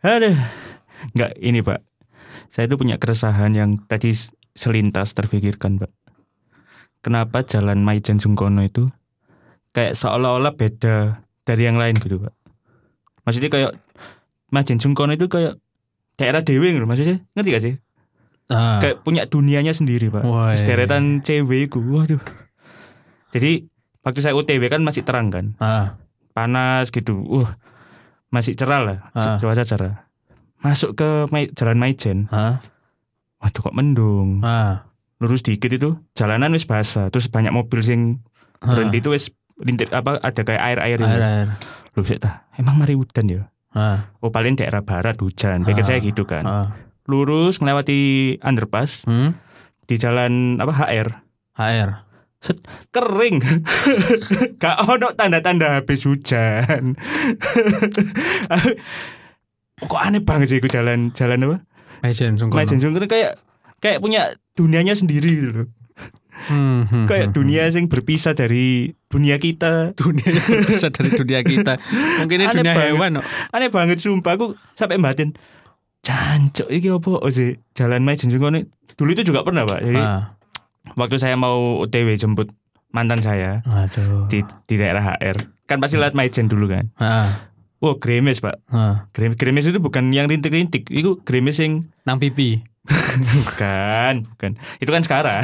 Aduh. Enggak, ini Pak. Saya itu punya keresahan yang tadi selintas terfikirkan Pak. Kenapa jalan Maijen Sungkono itu kayak seolah-olah beda dari yang lain gitu Pak. Maksudnya kayak Maijen Sungkono itu kayak daerah dewe gitu maksudnya. Ngerti gak sih? Ah. Kayak punya dunianya sendiri Pak. Woi. Sederetan cewek ku. Waduh. Jadi waktu saya UTW kan masih terang kan. Ah. Panas gitu. Wah. Masih cerah lah. Ah. Cuaca cerah. Masuk ke jalan Maijen. Ah. Waduh kok mendung. Ah. Lurus dikit itu jalanan wis basah. Terus banyak mobil sing Ah. berhenti itu wis lintir apa ada kayak air-air itu. Air, air. Tah. Emang mari hujan ya? Ah. Oh paling daerah barat hujan. Pikir Ah. saya gitu kan. Ah. Lurus melewati underpass Hmm? di jalan apa HR. HR. Kering gak ono tanda-tanda habis hujan kok aneh banget sih aku jalan jalan apa Maijen Sungkono. Maijen Sungkono kayak kayak punya dunianya sendiri gitu loh Hmm, hmm, kayak hmm, dunia yang berpisah dari dunia kita dunia yang berpisah dari dunia kita. Mungkin ini Aneh dunia banget. hewan. no? aneh banget sumpah aku sampai batin Cancok iki apa oh, sih jalan Maijen Sungkono dulu itu juga pernah pak jadi Ah. Waktu saya mau OTW jemput mantan saya Aduh. di di daerah HR kan pasti lewat Maijen dulu kan Ah. Wah, gremes pak. Ah. Gremes, gremes itu bukan yang rintik-rintik. Itu gremes yang Nang pipi. bukan, bukan. Itu kan sekarang.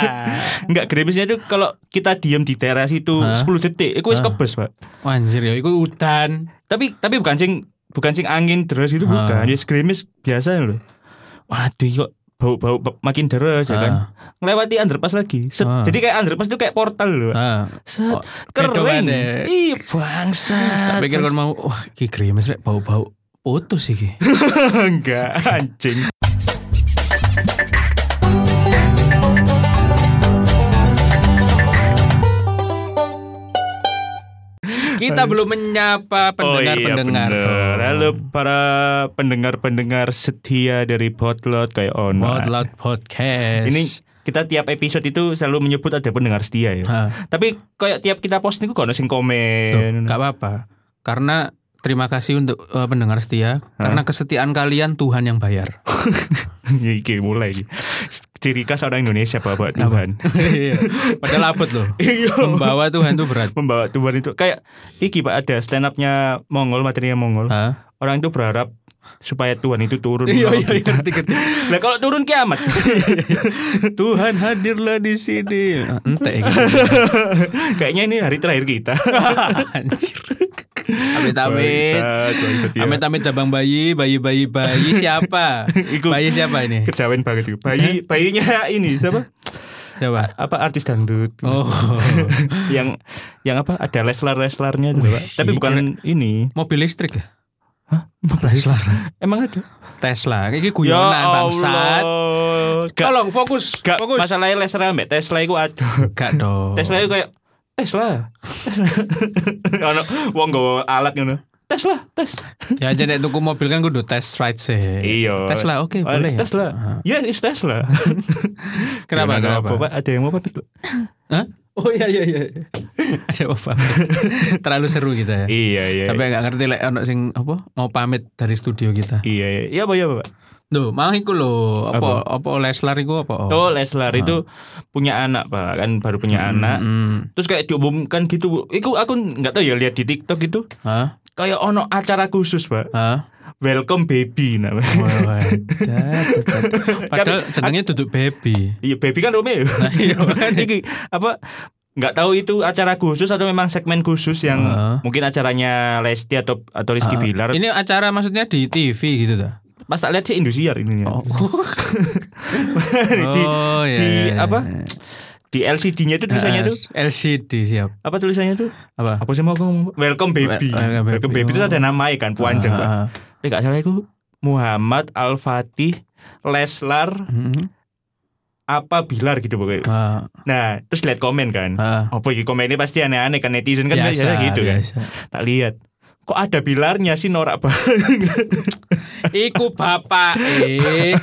Enggak, gremesnya itu kalau kita diam di teras itu Hah? 10 detik, itu wis Hah? kebes, Pak. Anjir ya, itu udan. Tapi tapi bukan sing bukan sing angin deras itu Hah. bukan. Ya gremes biasa loh. Waduh, kok bau-bau makin deras ya kan. Ngelewati underpass lagi. Set. Ah. Jadi kayak underpass itu kayak portal loh. Ah. Set. Oh, Kering. banget. Ih, bangsa. Tak pikir kan mau, wah, iki grimes rek bau-bau putus iki. enggak anjing. Kita belum menyapa pendengar-pendengar. Oh, iya. Halo para pendengar-pendengar setia dari Potlot kayak on. Potlot Podcast. Ini kita tiap episode itu selalu menyebut ada pendengar setia ya. Ah, Tapi kayak tiap kita post niku kono sing tuh, komen. gak apa-apa. Karena terima kasih untuk eh, pendengar setia. Karena kesetiaan kalian Tuhan yang bayar. Iki mulai. Ciri khas orang Indonesia bawa Tuhan. Iya. Padahal abot loh. Iya. Membawa Tuhan itu berat. Membawa Tuhan itu kayak iki Pak ada stand up-nya Mongol, materinya Mongol. Hah? Orang itu berharap supaya Tuhan itu turun Iya iya iya kita. Lah kalau turun kiamat. Tuhan hadirlah di sini. Ente gitu. Kayaknya ini hari terakhir kita. Anjir. Amit amit. Bangsat, bangsat, ya. Amit amit cabang bayi, bayi bayi bayi siapa? Iku- bayi siapa ini? Kejawen banget itu. Bayi bayinya ini siapa? Siapa? Apa artis dangdut? Oh, yang yang apa? Ada leslar-leslarnya juga, Pak. Tapi Wih, bukan ini. mobil listrik ya? Hah? Tesla. Emang ada? Tesla. Kayak guyonan bangsat. Ya. Gak, Tolong fokus, gak fokus. masalahnya leslar ambek Tesla itu ada. Gak dong. Tesla itu kayak Tesla. Tesla. Ono wong nggawa alat ngono. Tesla, tes. Ya aja nek tuku mobil kan kudu test ride sih. Iya. Tesla oke Oh, boleh ya. Tesla. Ya, it's Tesla. Kenapa Gimana, kenapa? Pak? Ada yang mau pamit? Hah? Oh iya iya iya. Ada apa? Terlalu seru kita ya. Iya, iya. Sampai gak ngerti lek ono sing apa mau pamit dari studio kita. Iya, iya. Iya, Pak, iya, Pak. Loh, mau iku lho, apa apa Leslar iku apa? Oh, Leslar itu punya anak, Pak. Kan baru punya anak. Hmm. Terus kayak diumumkan gitu. Iku aku nggak tahu ya lihat di TikTok gitu. Hah? Kayak ono acara khusus, Pak. Hah? Welcome baby namanya. Dat. Padahal jenenge duduk baby. Iya, baby kan Romeo. Nah, iya makanya. Iki apa nggak tahu itu acara khusus atau memang segmen khusus yang Ah. mungkin acaranya Lesti atau atau Rizky Ah, Bilar. Ini acara maksudnya di TV gitu ta? Pas tak lihat sih Indosiar ini. Oh. di Oh, iya, di iya, apa? iya. Di LCD-nya itu tulisannya Ah, tuh LCD siap. apa tulisannya tuh? Apa? Apa sih mau ngomong? Welcome baby. Welcome baby. Welcome baby itu Oh. ada namanya kan, panjang Pak. Ah, ah. Eh gak salah itu Muhammad Al Fatih Leslar Hmm. Apa Bilar gitu pokoknya. Ah, Nah, terus lihat komen kan. ah. Apa ini komen ini pasti aneh-aneh kan netizen kan biasa, gitu kan. biasa. Tak lihat. Kok ada Bilarnya sih norak banget. Iku bapak eh.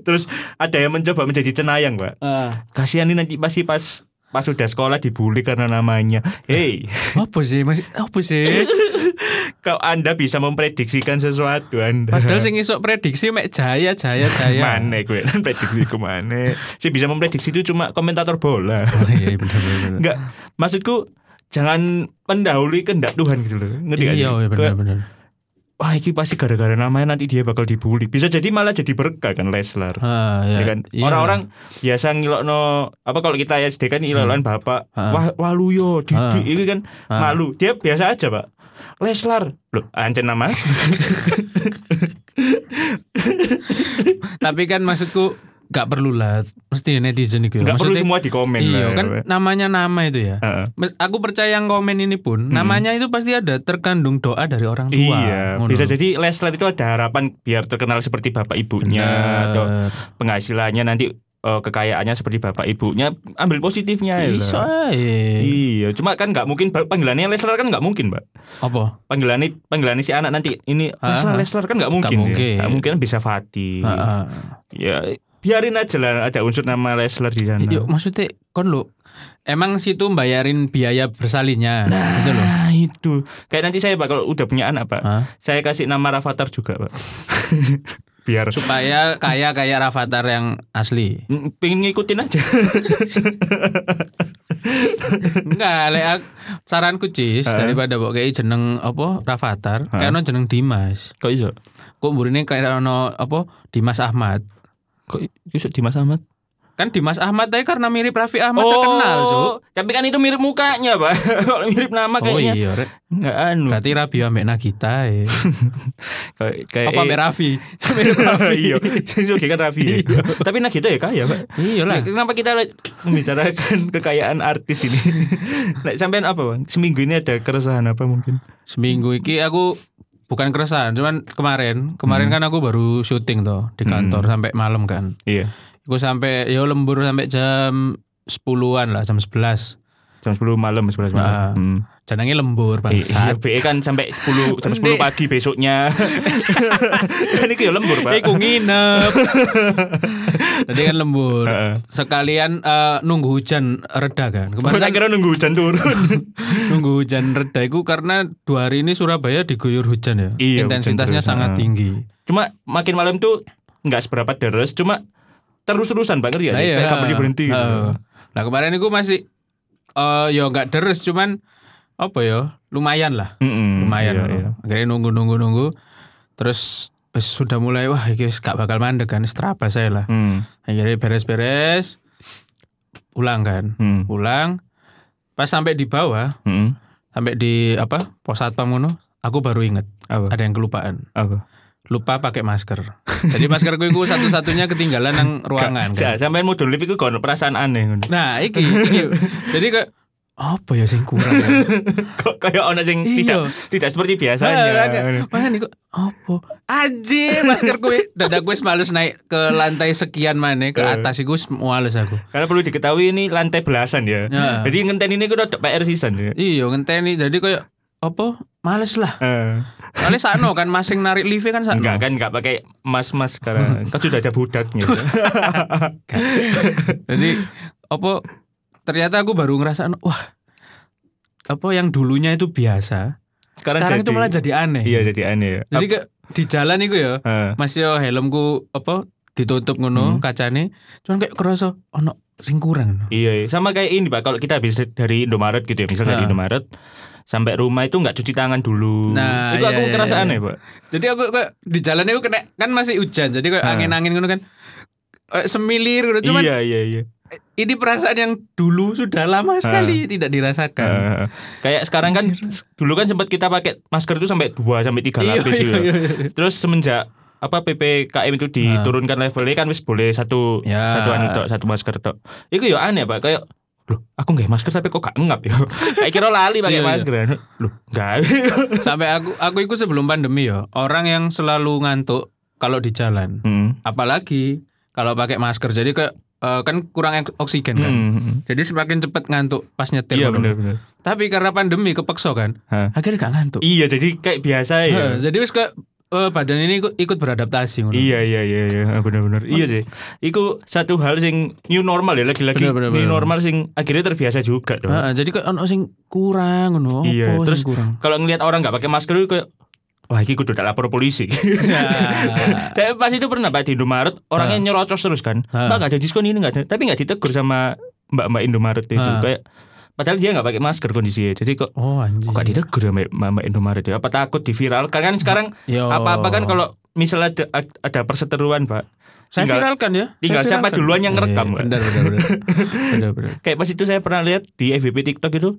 Terus ada yang mencoba menjadi cenayang, Pak. Ah, Kasihan nih nanti pasti pas pas udah sekolah dibully karena namanya. Hey, Apa sih? Mas, apa sih? kau Anda bisa memprediksikan sesuatu Anda. Padahal sing iso prediksi mek jaya jaya jaya. Mana gue kan prediksi ke mana? Si bisa memprediksi itu cuma komentator bola. Oh, iya benar benar. Enggak, maksudku jangan mendahului kehendak Tuhan gitu loh. Ngerti Iya, iya benar benar. Wah, ini pasti gara-gara namanya nanti dia bakal dibully. Bisa jadi malah jadi berkah kan Leslar. Ah, ya. ya kan Iya orang-orang biasa ngilokno apa kalau kita SD kan ngilokno bapak Ah. wah walu yo Ah. ini kan Ah. malu dia biasa aja pak Leslar loh ancen nama. Tapi kan maksudku gak perlu lah. Mesti netizen itu. nggak perlu Maksudnya- semua di komen Iya lah. kan namanya nama itu ya. Mes- Aku percaya yang komen ini pun namanya itu pasti ada terkandung doa dari orang tua. Iya, Ngono. bisa jadi Leslar itu ada harapan biar terkenal seperti bapak ibunya Bener. atau penghasilannya nanti eh, kekayaannya seperti bapak ibunya ambil positifnya ya. Lah. ae. Iya, cuma kan nggak mungkin panggilannya Leslar kan nggak mungkin, Mbak. Apa? Panggilannya panggilannya si anak nanti ini Ah, Leslar ah. Kan nggak mungkin. ya. mungkin. Nggak mungkin bisa Fatih. Heeh. Ya biarin aja lah ada unsur nama Leslar di sana. Yuk, maksudnya kon lo emang situ bayarin biaya bersalinnya gitu loh. Nah itu kayak nanti saya pak kalau udah punya anak pak, Hah? saya kasih nama Rafathar juga pak. Biar Supaya kaya kayak Rafathar yang asli. Mm, pengen ngikutin aja. Enggak, lek saranku Cis Heeh. daripada kok kayak jeneng apa Rafathar, Heeh. kayak ono jeneng Dimas. Kok iso? Kok mburine kayak ono apa Dimas Ahmad. Kok iso Dimas Ahmad? Kan Dimas Ahmad tadi karena mirip Raffi Ahmad terkenal, Cuk. Tapi kan itu mirip mukanya, Pak. Kalau mirip nama Oh kayaknya iya, Rek. enggak anu. berarti Rabi ambek Nagita ya. Kayak kayak Apa ambek Raffi? mirip Raffi. Iya, itu kan Raffi. ya. Tapi Nagita ya kaya, Pak. Iya lah. Kenapa kita membicarakan kekayaan artis ini? Nah, sampean apa, Bang? Seminggu ini ada keresahan apa mungkin? Seminggu iki aku bukan keresahan, cuman kemarin, kemarin kan aku baru syuting tuh di kantor sampai malam kan. Iya. Aku sampai ya lembur sampai jam 10-an lah, jam 11. Jam 10 malam, 11 malam. Nah, Hmm. Janangnya lembur Iya, bangsat. BE kan sampai 10 jam 10 Ndek. pagi besoknya. kan itu ya lembur, Pak. Eh, ku nginep. Tadi kan lembur. Sekalian eh, nunggu hujan reda kan. Kemarin kan kira nunggu hujan turun. nunggu hujan reda itu karena dua hari ini Surabaya diguyur hujan ya. Iya, Intensitasnya hujan sangat tinggi. cuma makin malam tuh nggak seberapa deres, cuma terus-terusan Pak ngerti ya? Nah, iya. Kayak berhenti. gitu. Heeh. Nah kemarin itu masih eh ya nggak deres cuman apa ya? Lumayan lah. Mm-mm, lumayan iya, iya. akhirnya nunggu nunggu nunggu terus wis sudah mulai wah ini gak bakal mandek kan strapa saya lah. Hmm, akhirnya beres-beres pulang kan. Hmm, pulang pas sampai di bawah hmm. sampai di apa pos satpam ngono aku baru inget. Apa? ada yang kelupaan. Apa? Lupa pakai masker jadi maskerku itu satu-satunya ketinggalan nang ruangan kan. Sa- Sampean modul lift itu kono perasaan aneh. Nah, iki, iki. Jadi kayak apa ya sing kurang ya? Kok kayak ono sing Iya. tidak tidak seperti biasanya. agak- Makanya kok apa? Aji, masker gue dadak gue males naik ke lantai sekian mana ke Eh. atas iku wis males aku. Karena perlu diketahui ini lantai belasan ya. Ya. Jadi ngenten ini udah PR season ya. Iya, ngenteni jadi kayak apa? Males lah. Eh, Soalnya sakno kan masing narik lift kan sakno. enggak kan enggak pakai mas-mas sekarang. kan sudah ada budaknya. Jadi apa ternyata aku baru ngerasa wah apa yang dulunya itu biasa Sekarang, sekarang, jadi, itu malah jadi aneh. Iya jadi aneh ya. Jadi ke di jalan itu ya Eh, Mas yo helmku apa ditutup ngono Hmm. kacane cuman kayak kerasa ono sing kurang. Iya, iya. sama kayak ini Pak. Kalau kita habis dari Indomaret gitu ya, misal dari Ha. Indomaret sampai rumah itu nggak cuci tangan dulu. Nah, itu aku iya, iya, iya. aneh, Pak. Jadi aku kayak di jalan itu kena kan masih hujan. Jadi kayak Ah. angin-angin ngono kan. Eh, semilir gitu. Cuman iya, iya, iya. ini perasaan yang dulu sudah lama sekali tidak dirasakan. Eh, kayak sekarang kan dulu kan sempat kita pakai masker itu sampai 2 sampai 3 Iya, lapis iya, gitu. iya, iya. Terus semenjak apa PPKM itu diturunkan levelnya kan wis boleh satu Ya. satu tok, satu masker tok. Itu ya aneh, Pak. Kayak Loh, aku nggak masker tapi kok gak ngap ya? Kayak kira lali pakai Iya, iya. masker. Loh, enggak. Sampai aku aku itu sebelum pandemi ya, orang yang selalu ngantuk kalau di jalan. Hmm. Apalagi kalau pakai masker. Jadi kayak eh, kan kurang oksigen kan. Hmm. Jadi semakin cepat ngantuk pas nyetir. Iya benar. Tapi karena pandemi kepeksa kan, Hah. akhirnya gak ngantuk. Iya, jadi kayak biasa ya. Heeh, jadi wis kayak eh, badan ini ikut, ikut beradaptasi ngono. Iya iya iya iya benar-benar. Iya sih. Iku satu hal sing new normal ya lagi-lagi Bener, bener, new bener. normal sing akhirnya terbiasa juga dong. Heeh, jadi kayak ono sing kurang ngono. Iya, Apa terus kurang. kalau ngelihat orang nggak pakai masker itu kayak wah iki kudu lapor polisi. Ya. Saya pas itu pernah Pak di Indomaret orangnya nyerocos terus kan. Mbak gak ada diskon ini nggak ada, tapi nggak ditegur sama mbak-mbak Indomaret itu kayak padahal dia nggak pakai masker kondisinya. Jadi kok Oh anjir. kok gak ditegur ya mbak mbak Indomaret ya? Apa takut diviralkan kan sekarang Yo. apa-apa kan kalau misalnya ada, ada perseteruan Pak. saya tinggal- viralkan ya. Saya tinggal siapa duluan yang ngerekam, Iya, Mbak. Benar benar benar. benar benar. Kayak pas itu saya pernah lihat di FVP TikTok itu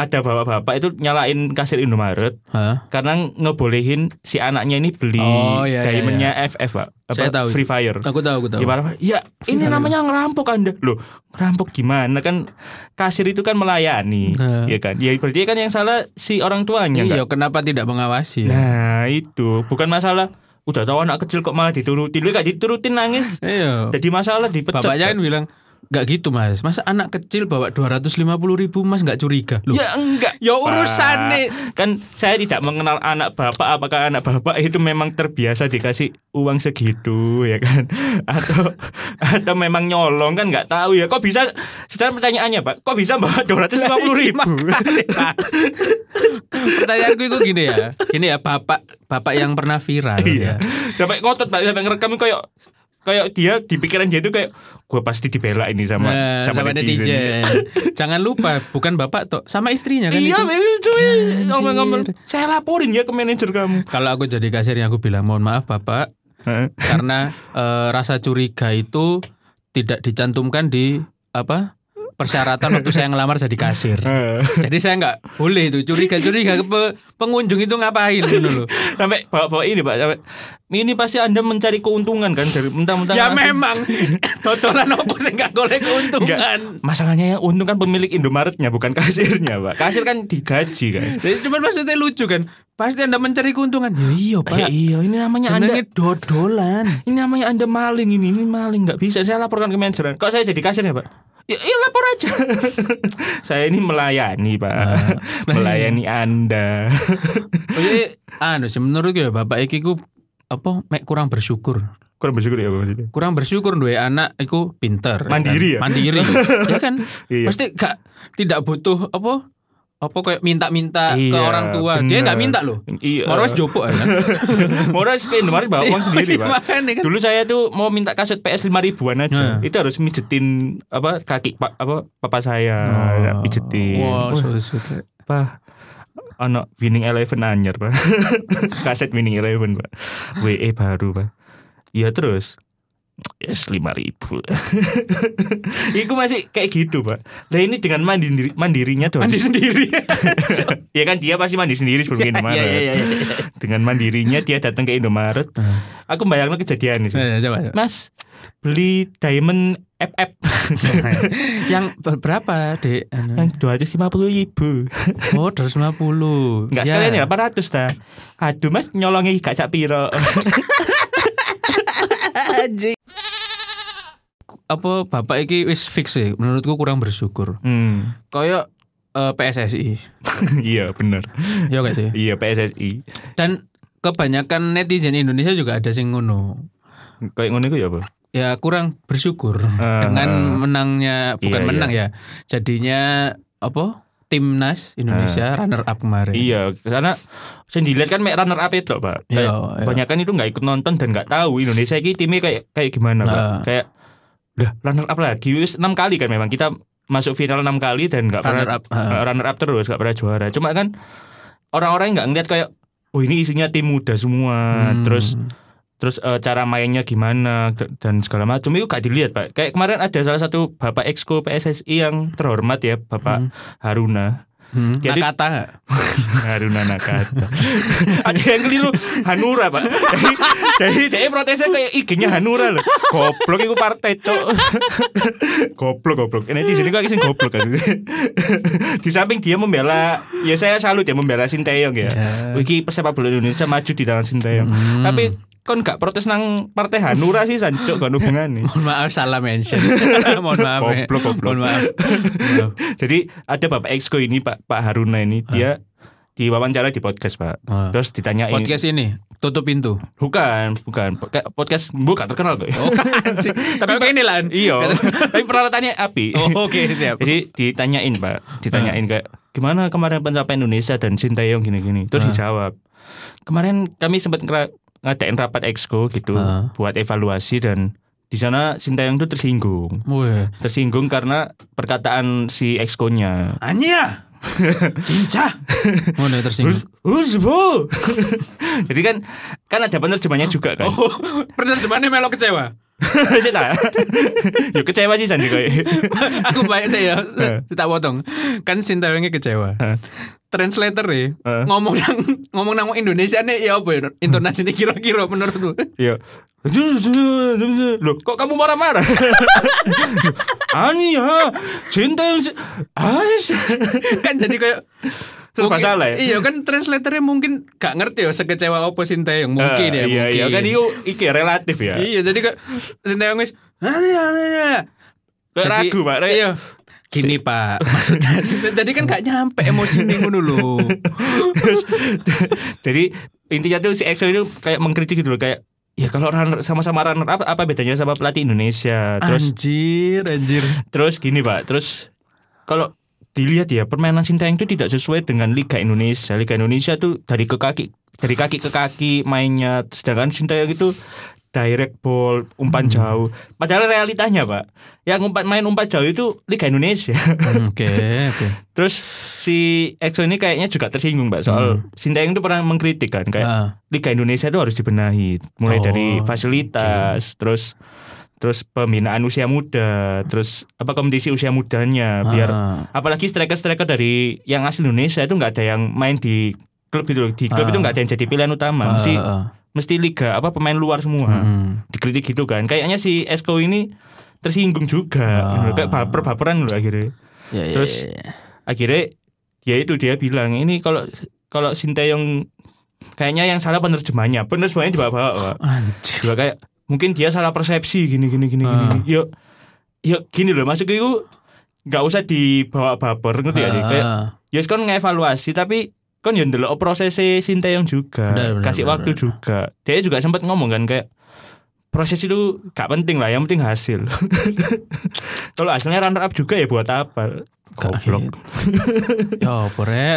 ada bapak-bapak itu nyalain kasir Indomaret Hah? karena ngebolehin si anaknya ini beli Oh, iya, iya, diamondnya FF Pak. Apa, Saya tahu Free. Fire. Aku tahu aku tahu. Gimana? Ya, ini namanya ngerampok Anda. Loh, ngerampok gimana kan kasir itu kan melayani, Nah. ya kan? Ya berarti kan yang salah si orang tuanya Iya, kenapa tidak mengawasi? ya? Nah, itu bukan masalah udah tahu anak kecil kok malah diturutin. Lu gak diturutin nangis. Iya. Jadi masalah dipecat. Bapaknya Pak. kan bilang Gak gitu mas. Masa anak kecil bawa 250 ribu mas gak curiga? Loh, Ya enggak. Ya urusan nih. Kan saya tidak mengenal anak bapak. Apakah anak bapak itu memang terbiasa dikasih uang segitu ya kan? Atau atau memang nyolong kan nggak tahu ya. Kok bisa sebenarnya pertanyaannya pak. Kok bisa bawa dua ratus lima puluh ribu? Pertanyaanku itu gini ya. Gini ya bapak Bapak yang pernah viral iya. ya. Sampai ngotot pak. Sampai ngerekam kayak kayak dia di pikiran dia itu kayak gue pasti dibela ini sama Nah, sama, sama netizen. netizen. Jangan lupa, bukan bapak toh, sama istrinya kan Iya, itu. Anjir. Ngomong-ngomong, saya laporin ya ke manajer kamu. Kalau aku jadi kasirnya aku bilang mohon maaf bapak, karena eh, rasa curiga itu tidak dicantumkan di apa persyaratan waktu saya ngelamar jadi kasir. Jadi saya nggak boleh itu curiga-curiga ke pe- pengunjung itu ngapain gitu loh. sampai bawa-bawa ini pak sampai ini pasti anda mencari keuntungan kan dari mentang-mentang ya memang totolan apa sih nggak boleh keuntungan. Enggak. masalahnya yang untung kan pemilik Indomaretnya bukan kasirnya pak kasir kan digaji kan Jadi cuman maksudnya lucu kan. Pasti anda mencari keuntungan. Ya iya pak. iya ini namanya anda Senengnya dodolan. ini namanya anda maling ini ini maling nggak bisa saya laporkan ke manajer kok saya jadi kasir ya pak ya, ya lapor aja saya ini melayani pak melayani anda Jadi anu sih menurut ya bapak iki ku apa mek kurang bersyukur. kurang bersyukur ya pak maksudnya Kurang bersyukur duwe anak iku pinter. Mandiri ya? kan? Mandiri. ya kan? Iya. Pasti gak tidak butuh apa apa kayak minta-minta ke Iya, orang tua. Dia nggak bener. minta loh. iya Moro wis jopo kan. Moras ke Indomaret bawa uang sendiri pak kan. Dulu saya tuh mau minta kaset PS 5 ribuan aja. Nah. Itu harus mijetin apa kaki pak apa papa saya Oh. mijetin. Wah, Wah, so sweet. Pak anak Winning Eleven anyar pak. kaset Winning Eleven pak. WE baru pak. Iya terus. Yes lima ribu. Iku masih kayak gitu pak. Nah ini dengan mandiri mandirinya tuh. Mandi sendiri. ya kan dia pasti mandi sendiri sebelum ke Indomaret. Iya iya iya. iya. Dengan mandirinya dia datang ke Indomaret. Aku bayangin kejadian sih. Eh, Coba. coba. Mas beli diamond FF Yang ber- berapa, Dek? Anu. yang dua ratus lima puluh ribu. Oh, 250. Enggak sekalian ya delapan ratus ta. Aduh mas nyolongi gak sak piro. Apa bapak iki wis fix sih menurutku kurang bersyukur. hmm. Kayak eh, PSSI. Iya bener. Ya gak sih? Iya PSSI. Dan kebanyakan netizen Indonesia juga ada sing ngono. Kayak ngono iku ya apa? Ya kurang bersyukur Ah, dengan ah. menangnya bukan Iya, menang ya. Jadinya apa? Timnas Indonesia runner up kemarin. Ah. Iya karena dilihat kan mek runner up itu pak. Iya, Kayak iya. Kebanyakan itu nggak ikut nonton dan nggak tahu Indonesia ini timnya kayak kayak gimana pak. Nah. Kayak udah runner up lagi wis enam kali kan memang kita masuk final enam kali dan nggak pernah Runner up, ah. eh, runner up terus nggak pernah juara. Cuma kan orang-orang nggak ngeliat kayak oh ini isinya tim muda semua Hmm. terus terus eh, cara mainnya gimana dan segala macam itu gak dilihat pak kayak kemarin ada salah satu bapak exco PSSI yang terhormat ya bapak Hmm. Haruna Hmm, Jadi- Nakata nggak? Haruna Nakata ada yang keliru Hanura pak jadi jadi protesnya kayak IG-nya Hanura loh goblok itu partai cok goblok goblok ini di sini kok sing goblok kan di samping dia membela ya saya salut ya membela Sinteyong ya Ya. Wiki pesepak bola Indonesia maju di tangan Sinteyong Hmm. tapi kon gak protes nang partai Hanura sih sancok gak hubungan nih Mohon maaf salah mention. Mohon maaf. Goblok, goblok. Mohon maaf. Maaf. jadi ada bapak exco ini pak Pak Haruna ini dia diwawancara di podcast pak Ah. terus ditanyain Podcast ini tutup pintu. Bukan, bukan. Podcast bu gak terkenal kok. Oh, anjing. Tapi pengen lah. Iya. Tapi peralatannya api. Oh, oke, siap. Jadi ditanyain Pak, ditanyain kayak gimana kemarin pencapaian Indonesia dan Sintayong gini-gini. Terus dijawab. Kemarin kami sempat ngadain rapat exco gitu Ah. buat evaluasi dan di sana Sintayong tuh tersinggung. Tersinggung karena perkataan si exco-nya. Anya. Cinca. Oh, udah tersinggung. Hus, bu. Jadi kan kan ada penerjemahnya juga kan. Oh, penerjemahannya melo kecewa. Sik ta? Yo kecewa sih Sandi. Aku baik saya tak potong. Kan Sintayongnya kecewa. Translator nih Hah. ngomong nang ngomong nang Indonesia nih ya apa ya intonasinya kira-kira menurutmu? Iya. Loh, kok kamu marah-marah? Ani ya, cinta yang kan jadi kayak Serba salah ya? Iya kan translatornya mungkin gak ngerti ya sekecewa apa Sintayong mungkin ya Eh, iya, mungkin. Iya, kan itu iki relatif ya. Iya jadi kayak Sintayong wis Kayak Jadi- ragu, Pak. Iya. Gini Pak, maksudnya jadi kan gak nyampe emosi ngono. Terus, jadi intinya tuh si EXO itu kayak mengkritik gitu loh kayak ya kalau runner sama-sama runner up apa bedanya sama pelatih Indonesia? Terus anjir, anjir. terus gini pak. Terus kalau dilihat ya permainan Sintayong itu tidak sesuai dengan Liga Indonesia. Liga Indonesia tuh dari ke kaki dari kaki ke kaki mainnya. Sedangkan Sintayong itu direct ball umpan jauh padahal realitanya pak yang umpan main umpan jauh itu Liga Indonesia Hmm, Oke, oke. terus si EXO ini kayaknya juga tersinggung pak soal Sintayong itu pernah mengkritik kan kayak Ah, Liga Indonesia itu harus dibenahi mulai Oh, dari fasilitas terus terus pembinaan usia muda terus apa kompetisi usia mudanya biar ah. apalagi striker-striker dari yang asli Indonesia itu nggak ada yang main di klub gitu di klub Ah. itu nggak ada yang jadi pilihan utama mesti Ah, ah. Mesti liga apa pemain luar semua Hmm. dikritik gitu kan kayaknya si Esko ini tersinggung juga Ah. kayak baper-baperan loh akhirnya Ya, ya, Terus- ya, ya. akhirnya ya itu dia bilang ini kalau kalau Sintayong kayaknya yang salah penerjemahnya penerjemahnya dibawa-bawa Pak. anjir. juga kayak mungkin dia salah persepsi gini gini gini Ah. gini yuk yuk gini loh maksudnya itu nggak usah dibawa baper ngerti ya kayak Ah, ya kan ngevaluasi tapi kan ya ndelok proses Sintayong juga Benar, benar, kasih benar, waktu benar. juga dia juga sempat ngomong kan kayak proses itu gak penting lah yang penting hasil kalau hasilnya runner up juga ya buat apa goblok gitu. Ya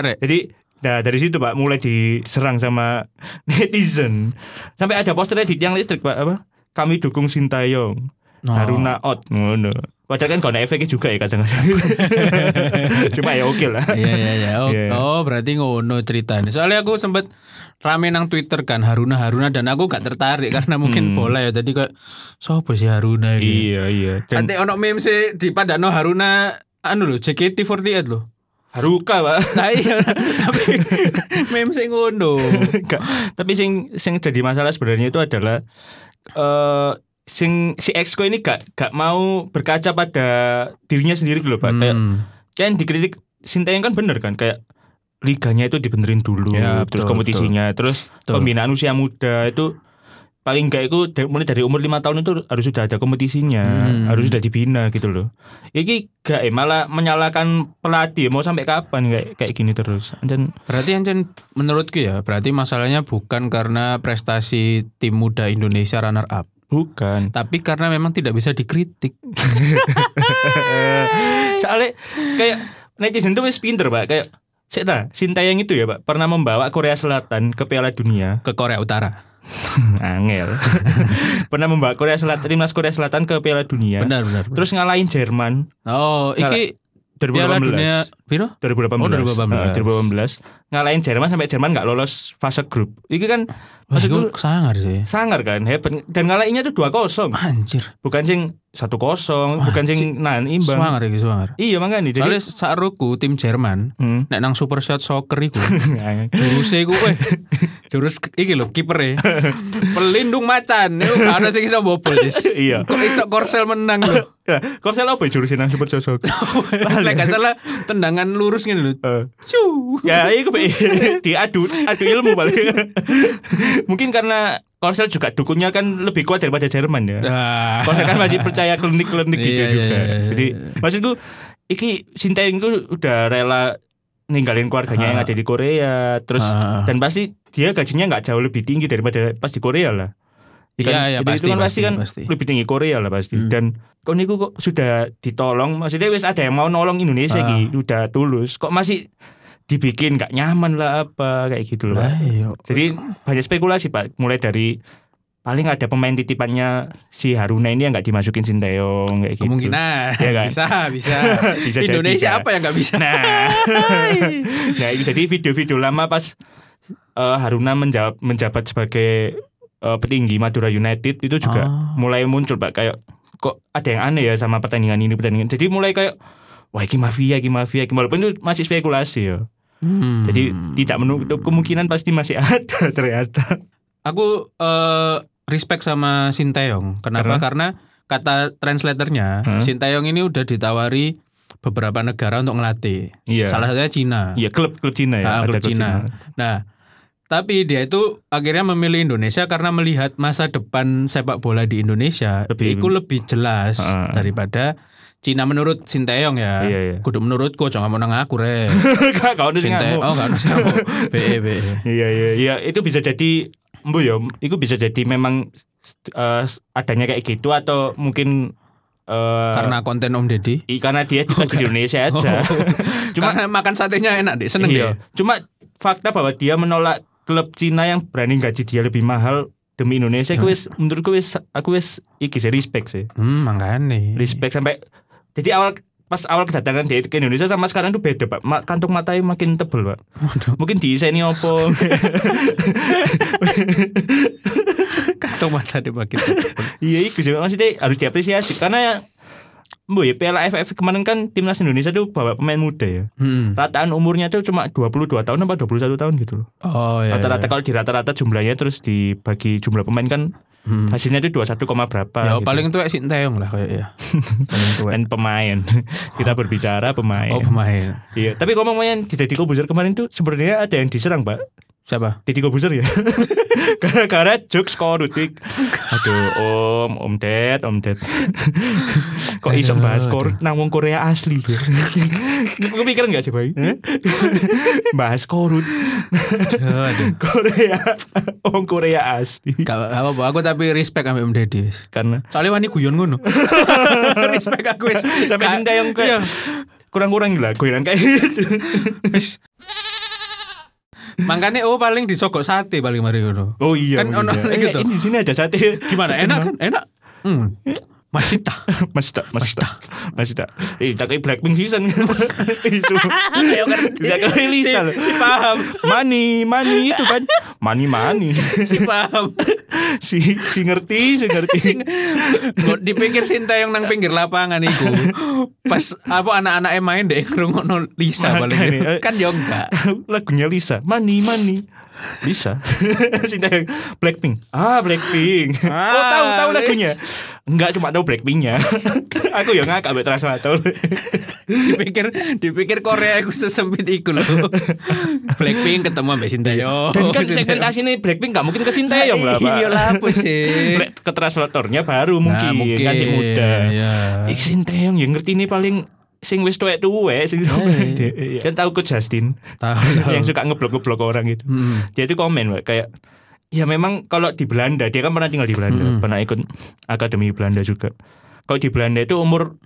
rek. jadi nah dari situ pak mulai diserang sama netizen sampai ada poster edit yang listrik pak apa kami dukung Sintayong No. Haruna out ngono padahal kan gak ada efeknya juga ya kadang-kadang cuma ya oke lah Iya iya iya. Oh, Iya. oh, berarti ngono ceritanya. Soalnya aku sempet rame nang Twitter kan Haruna Haruna dan aku gak tertarik karena mungkin Hmm. bola ya. Jadi kayak sopo sih Haruna iki? iya iya dan Nanti ono meme sih di Padano Haruna anu lho JKT48 lho. Haruka pak Nah iya tapi meme sih ngono. Tapi sing sing jadi masalah sebenarnya itu adalah eh sing si Exco ini gak gak mau berkaca pada dirinya sendiri gitu loh pak kayak Hmm. kan dikritik Sintayong kan bener kan kayak liganya itu dibenerin dulu Ya, terus betul, kompetisinya terus Betul. pembinaan usia muda itu paling enggak itu mulai dari umur lima tahun itu harus sudah ada kompetisinya Hmm. harus sudah dibina gitu loh ini gak eh, malah menyalahkan pelatih mau sampai kapan kayak kayak gini terus dan Berarti Ancen menurutku ya, berarti masalahnya bukan karena prestasi tim muda Indonesia runner up, bukan tapi karena memang tidak bisa dikritik. soalnya kayak netizen tuh wis pinter pak kayak Sik ta, Sintayong itu ya pak pernah membawa Korea Selatan ke Piala Dunia ke Korea Utara. Angel. Pernah membawa Korea Selatan timnas Korea Selatan ke Piala Dunia. Benar benar. benar. Terus ngalahin Jerman Oh, iki 2018. Piala Dunia Biro? 2018. Oh, 2018. Nah, 2018. Ngalahin Jerman sampai Jerman nggak lolos fase grup. Iki kan Mas maksudku itu sangar sih. sangar kan hebat dan ngalahinnya tuh 2-0. Anjir. Bukan sing 1-0, bukan sing nan imbang. Sangar iki sangar. Iya makanya jadi Soalnya saat ruku tim Jerman Hmm. nek nang Super Shot Soccer iku juruse iku jurus iki lho kiper pelindung macan. Itu gak ada sing iso bobol sis. Iya. kok iso Korsel menang lho? Ya, Korsel apa jurusin nang super sosok? lek gak salah. Tendangan lurus ngene lho. Eh, Cu. ya itu diadu adu ilmu paling mungkin karena Korsel juga dukunnya kan lebih kuat daripada Jerman ya. Nah. Korsel kan masih percaya klinik-klinik gitu Iya, iya, juga. iya, iya. jadi maksudku iki Sintayong itu udah rela ninggalin keluarganya yang Ah. ada di Korea terus Ah. dan pasti dia gajinya nggak jauh lebih tinggi daripada pas di Korea lah Iya kan? Iya, iya, itu, pasti, itu kan pasti, pasti, kan pasti. lebih tinggi Korea lah pasti Hmm. dan kok niku kok sudah ditolong maksudnya wis ada yang mau nolong Indonesia Ah. ki udah tulus kok masih dibikin nggak nyaman lah apa kayak gitu loh iya. jadi banyak spekulasi pak mulai dari paling ada pemain titipannya si Haruna ini yang nggak dimasukin Sinteyong kayak gitu Kemungkinan Iya kan? bisa bisa. Bisa jadi, Indonesia Pak. apa yang nggak bisa? Nah, nah jadi video-video lama pas eh, Haruna menjawab, menjabat sebagai eh, petinggi Madura United itu juga Ah. mulai muncul pak kayak kok ada yang aneh ya sama pertandingan ini pertandingan. Jadi mulai kayak wah ini mafia, ini mafia, ini walaupun itu masih spekulasi ya. Hmm. Jadi tidak menutup kemungkinan pasti masih ada ternyata. aku eh, respect sama Sinteyong. Kenapa? Karena kata translatornya Hah? Sinteyong ini udah ditawari beberapa negara untuk ngelatih. Iya. Salah satunya Cina. Iya klub klub Cina ya. Ah, klub Cina. Nah, tapi dia itu akhirnya memilih Indonesia karena melihat masa depan sepak bola di Indonesia Lebih- itu lebih jelas Ah. daripada Cina menurut Sinteyong ya. Iya, iya. Kudu menurutku jangan mau nang aku re. Kau Sinteyong oh enggak usah. BE BE. Iya iya iya itu bisa jadi embu ya, itu bisa jadi memang eh, adanya kayak gitu atau mungkin eh Karena konten Om Deddy. i- karena dia juga di Indonesia aja. Cuma Cuma makan satenya enak deh, seneng iya. deh. Cuma fakta bahwa dia menolak klub Cina yang berani gaji dia lebih mahal demi Indonesia, aku wis menurutku wis aku wis iki sih respect sih. Hmm, makanya. Respect sampai jadi awal pas awal kedatangan dia ke Indonesia sama sekarang tuh beda pak. Ma- kantung matanya makin tebel pak. Waduh, mungkin diiseni opo kantong mata dia makin. Iya itu sih maksudnya harus diapresiasi karena Bu ya Piala AFF kemarin kan timnas Indonesia tuh bawa pemain muda ya. Hmm. Rataan umurnya tuh cuma 22 tahun apa 21 tahun gitu loh. Oh ya. Rata-rata kalau di rata-rata jumlahnya terus dibagi jumlah pemain kan Hmm. hasilnya tuh 21, koma berapa Ya gitu. paling tua Sinteyong lah kayak ya. paling tua. dan pemain. Kita berbicara pemain. Oh pemain. Iya, tapi ngomong main di Deddy Kobuzer kemarin tuh sebenarnya ada yang diserang, Pak. Siapa? Deddy Kobuzer ya. Gara-gara jokes korutik. Aduh, Om, Om Ded, Om Ded. Kok iso bahas korut nang wong Korea asli ya? Kepikiran gak sih, Bay? bahas korut aduh. Korea. Wong Korea asli. Gak apa-apa, aku tapi respect sama Om Deddy. Karena Soalnya wani guyon ngono. respect aku wis. sampai Ka- Sintayong Iya. kayak kurang-kurang lah goyang kayak gitu. Makanya oh paling disogok sate paling mari ngono. Oh iya. Kan oh ono iya. gitu. Eh, Ini di sini ada sate. Gimana? Enak kan? Enak. Hmm. Masih tak. Masih tak, masih tak, masih tak. Eh, tak kayak Blackpink season. Isu. Ayo ngerti. Tidak kayak Lisa. Si, si paham. Money, money itu kan. Money, money. Si paham. si si ngerti, si ngerti. Nggak dipikir Sinta yang nang pinggir lapangan iku. Pas apa anak-anak main deh ngrungokno Lisa paling. Kan yo enggak. Lagunya Lisa, money, money. Lisa. Cinta yang Blackpink. Ah, Blackpink. Ah, oh, tahu tahu lagunya. Enggak cuma tahu Blackpinknya. Aku yang ngakak ambek translator. dipikir dipikir Korea iku sesempit iku lho. Blackpink ketemu ambek Sintayong. Dan kan segmentasi ini Blackpink gak mungkin ke Sinteyong lah, Pak. Iya lah apa sih? Ke translatornya baru mungkin, Nah, mungkin. kan si muda. Ya. Ik Sinteyong yang ngerti ini paling sing wis tuwek-tuwek sing Eh. kan tahu ke Justin Tahu yang suka ngeblok-ngeblok orang gitu. Hmm. Dia itu komen kayak ya memang kalau di Belanda dia kan pernah tinggal di Belanda, Mm-mm. pernah ikut akademi Belanda juga. Kalau di Belanda itu umur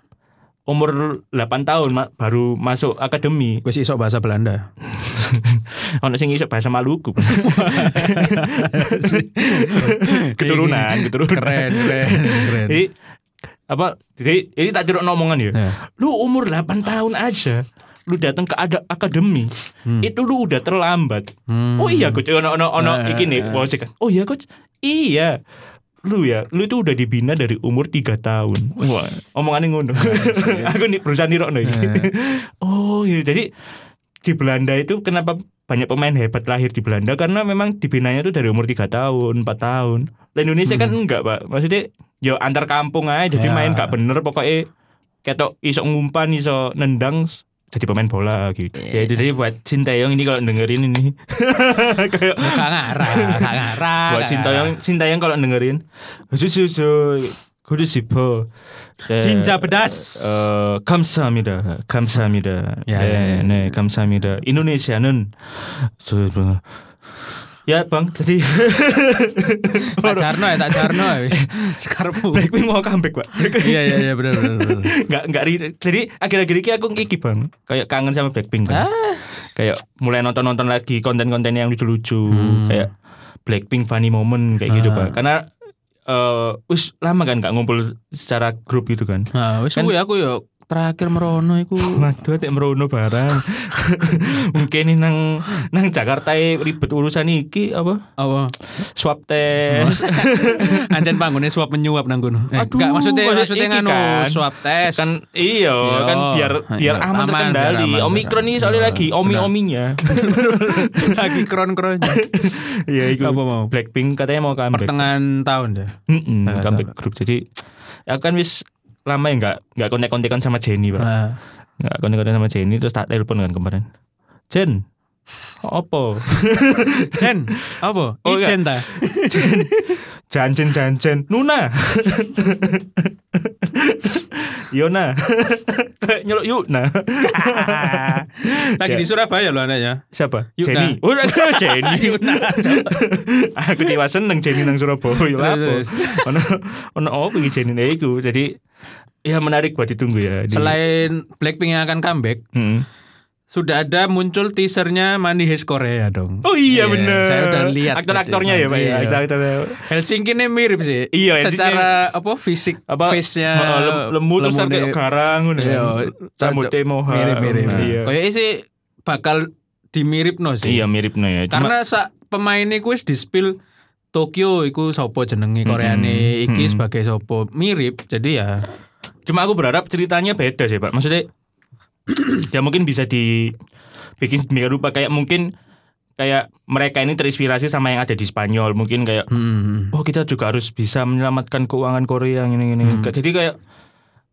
umur 8 tahun Mak, baru masuk akademi. Wis iso bahasa Belanda. Ono sing iso bahasa Maluku. keturunan, keturunan. Keren, keren, keren. Jadi apa? Jadi ini tak dirok omongan ya. Ya. Lu umur 8 tahun aja lu datang ke ada akademi Hmm. itu lu udah terlambat. Hmm. oh iya coach ono ono ono Eh, iki nih posisi kan oh iya coach. Iya. Lu ya lu itu udah dibina dari umur 3 tahun. Wah omongannya ngono. Aku nih berusaha nirok nih. Oh iya. Jadi di Belanda itu kenapa banyak pemain hebat lahir di Belanda? Karena memang dibinanya tuh dari umur 3 tahun 4 tahun. Lah Indonesia kan enggak pak. Maksudnya yo antar kampung aja jadi Ya. main gak bener pokoknya ketok iso ngumpan iso nendang jadi pemain bola gitu ya itu jadi buat Sintayong ini kalau dengerin ini kayak Gak ngarah, gak ngarah. buat Sintayong Sintayong kalau dengerin susu 싶어. 네. 진짜 pedas. 어, 감사합니다. 감사합니다. 야, 네. 네, 감사합니다. 인도네시아는 저 뭐, Ya bang, tadi Tak jarno ya, tak jarno ya wis. Sekarepmu. Blackpink mau comeback pak. Iya iya iya benar benar. nggak nggak ri- jadi akhir-akhir ini aku iki bang kayak kangen sama Blackpink kan Ah. kayak mulai nonton nonton lagi konten-konten yang lucu-lucu Hmm. kayak Blackpink funny moment kayak gitu Ah. pak karena eh wis lama kan nggak ngumpul secara grup gitu kan Nah, wis Kan- aku yo terakhir merono iku. Waduh, tek merono barang. Mungkin ini nang nang Jakarta e ribet urusan iki apa? Apa? Swab test. Anjen panggone swab menyuap nang kono. Eh, Aduh, enggak maksudnya maksudnya nganu kan. swab tes. kan iya Iya. kan biar biar Iya, aman, aman, terkendali. biar aman, Omikron biar ini soalnya aman. lagi omi-ominya. lagi kron-kron. Iya, itu Apa mau? Blackpink katanya mau comeback. Pertengahan tahun ya. Mm-mm, Nah, comeback grup. Jadi aku kan wis lama ya nggak nggak kontek-kontekan sama Jenny, Pak. Nah, Nggak kontek-kontekan sama Jenny terus tak telepon kan kemarin. Jen, Opo? Jen, apa? Oh. Ijen ta? Janjen janjen Nuna Yona nyeluk Yuna Lagi Ya. di Surabaya loh anaknya. Siapa? Yuna. Jenny Oh Jenny Aku dewa seneng Jenny nang Surabaya Lah apa Ono Ono apa iki Jenny iku Jadi Ya menarik buat ditunggu ya di- Selain Blackpink yang akan comeback, Hmm. sudah ada muncul teasernya Money Heist Korea dong. Oh iya Iya, bener saya udah lihat Aktor-aktornya ya Pak ya Iya. Aktor-aktornya Helsinki ini mirip sih. Iya, Secara apa fisik apa face-nya Oh, lem- lemu terus tapi garang ngono Iya. Rambutnya moha mirip-mirip. Iya. Kayaknya sih bakal dimirip no sih. Iya mirip no ya. Cuma Karena sak pemainnya kuis di spill Tokyo iku sopo jenenge Koreane iki mm. sebagai sopo mirip jadi ya cuma aku berharap ceritanya beda sih Pak. Maksudnya ya mungkin bisa dibikin sedemikian rupa kayak mungkin kayak mereka ini terinspirasi sama yang ada di Spanyol. Mungkin kayak hmm, oh kita juga harus bisa menyelamatkan keuangan Korea ini ini. Hmm. Jadi kayak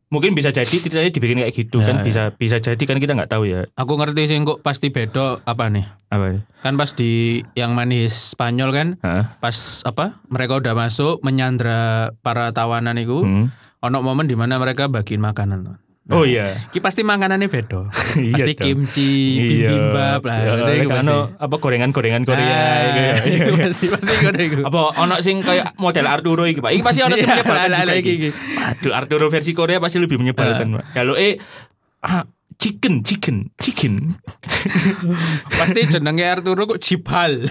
mungkin bisa jadi ceritanya dibikin kayak gitu Ya, kan ya. bisa bisa jadi kan kita nggak tahu ya aku ngerti sih kok pasti beda apa nih apa kan pas di yang manis Spanyol kan Hah? pas apa mereka udah masuk menyandra para tawanan itu Hmm. Ono momen di mana mereka bagiin makanan oh iya Ki pasti makanannya beda Iya pasti dong. kimchi Iya. bibimbap lah Iya, ono apa gorengan-gorengan Korea Ah, gitu ya. Iya, iya. pasti pasti ngono iku apa ono sing kayak model Arturo iki Pak. Iki pasti ono sing Iya, menyebalkan iki. Waduh, Arturo versi Korea pasti lebih menyebalkan, Pak. Kalau eh ah, chicken, chicken, chicken. pasti jenenge Arturo kok Jibal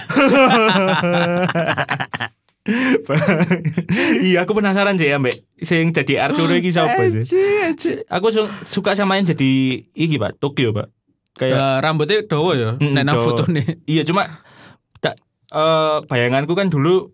iya, aku penasaran sih ambek sing jadi Arturo iki sapa sih? Aku su- suka sama yang jadi iki, Pak, Tokyo, Pak. Kayak Ya, rambutnya dawa ya Mm, nang dawa. fotone iya cuma tak eh, bayanganku kan dulu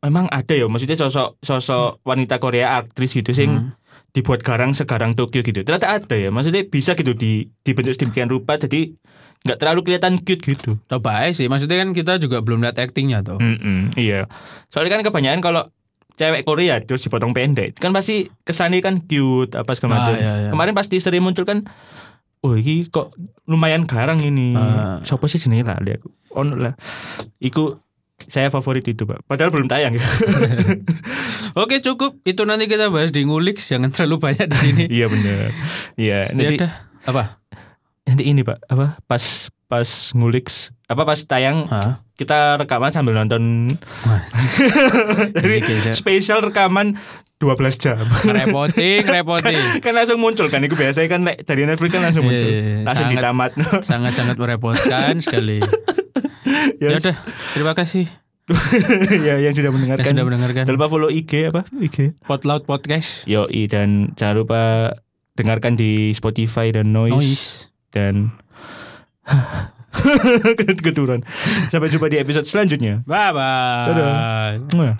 memang ada ya maksudnya sosok sosok wanita Korea aktris gitu sing Hmm. dibuat garang segarang Tokyo gitu ternyata ada ya maksudnya bisa gitu di dibentuk sedemikian rupa jadi nggak terlalu kelihatan cute gitu. Coba aja sih maksudnya kan kita juga belum lihat aktingnya tuh Mm-mm, iya. Soalnya kan kebanyakan kalau cewek Korea terus dipotong pendek kan pasti kesannya kan cute apa segala Ah, macam. iya, iya. kemarin pasti sering muncul kan oh ini kok lumayan garang ini. Ah. siapa sih jenenge lah? Aku ono lah. Iku saya favorit itu pak. Padahal belum tayang. Ya Oke cukup. Itu nanti kita bahas di ngulik jangan terlalu banyak di sini. iya benar iya Ya nanti apa? Nanti ini pak apa pas pas ngulik apa pas tayang Hah? kita rekaman sambil nonton jadi spesial rekaman 12 jam Ngerepotin, ngerepotin. kan langsung muncul kan itu biasanya kan dari Netflix kan langsung Iya, muncul iya, iya. langsung Sangat- ditamat Sangat-sangat merepotkan sekali. Ya Yes. udah, terima kasih ya yang sudah yang mendengarkan sudah mendengarkan jangan lupa follow IG apa IG Potloud Podcast. Yoi dan jangan lupa dengarkan di Spotify dan Noise, Noise dan keturunan. Sampai jumpa di episode selanjutnya. Bye bye. Dadah.